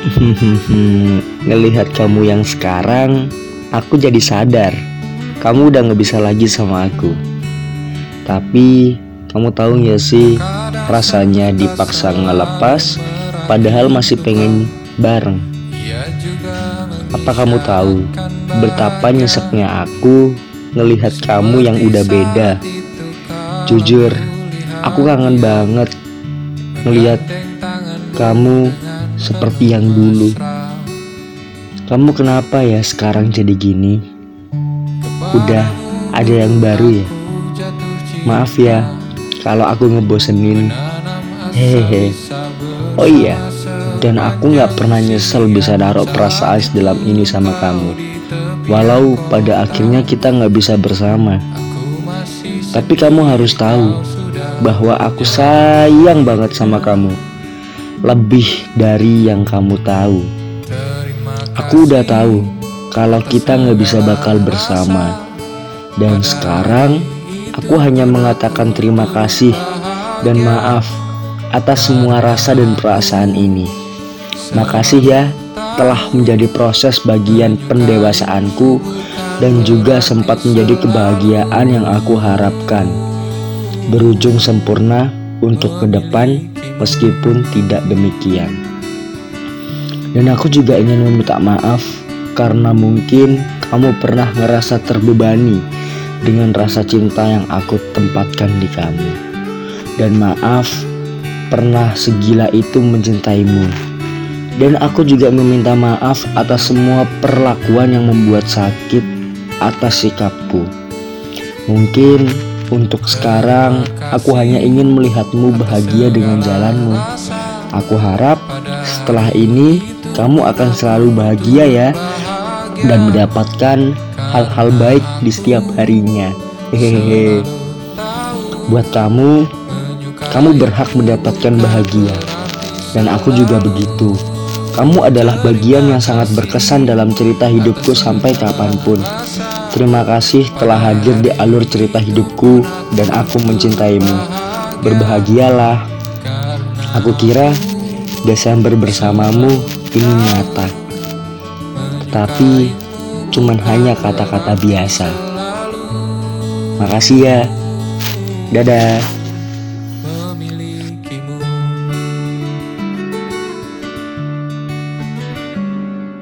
Ngelihat kamu yang sekarang, aku jadi sadar kamu udah gak bisa lagi sama aku. Tapi kamu tahu gak sih rasanya dipaksa ngelepas padahal masih pengen bareng. Apa kamu tahu betapa nyeseknya aku ngelihat kamu yang udah beda? Jujur, aku kangen banget ngelihat kamu seperti yang dulu. Kamu kenapa ya sekarang jadi gini? Udah ada yang baru ya? Maaf ya kalau aku ngebosenin. Hehehe. Oh iya, dan aku gak pernah nyesel bisa naruh perasaan dalam ini sama kamu. Walau pada akhirnya kita gak bisa bersama. Tapi kamu harus tahu bahwa aku sayang banget sama kamu lebih dari yang kamu tahu. Aku udah tahu kalau kita nggak bisa bakal bersama. Dan sekarang aku hanya mengatakan terima kasih dan maaf atas semua rasa dan perasaan ini. Makasih ya telah menjadi proses bagian pendewasaanku dan juga sempat menjadi kebahagiaan yang aku harapkan. Berujung sempurna untuk ke depan meskipun tidak demikian. Dan aku juga ingin meminta maaf karena mungkin kamu pernah ngerasa terbebani dengan rasa cinta yang aku tempatkan di kamu. Dan maaf pernah segila itu mencintaimu. Dan aku juga meminta maaf atas semua perlakuan yang membuat sakit atas sikapku. Mungkin untuk sekarang, aku hanya ingin melihatmu bahagia dengan jalanmu. Aku harap setelah ini kamu akan selalu bahagia ya dan mendapatkan hal-hal baik di setiap harinya. Hehehe. Buat kamu, kamu berhak mendapatkan bahagia. Dan aku juga begitu. Kamu adalah bagian yang sangat berkesan dalam cerita hidupku sampai kapan pun. Terima kasih telah hadir di alur cerita hidupku dan aku mencintaimu. Berbahagialah. Aku kira Desember bersamamu ini nyata. Tetapi cuman hanya kata-kata biasa. Makasih ya. Dadah.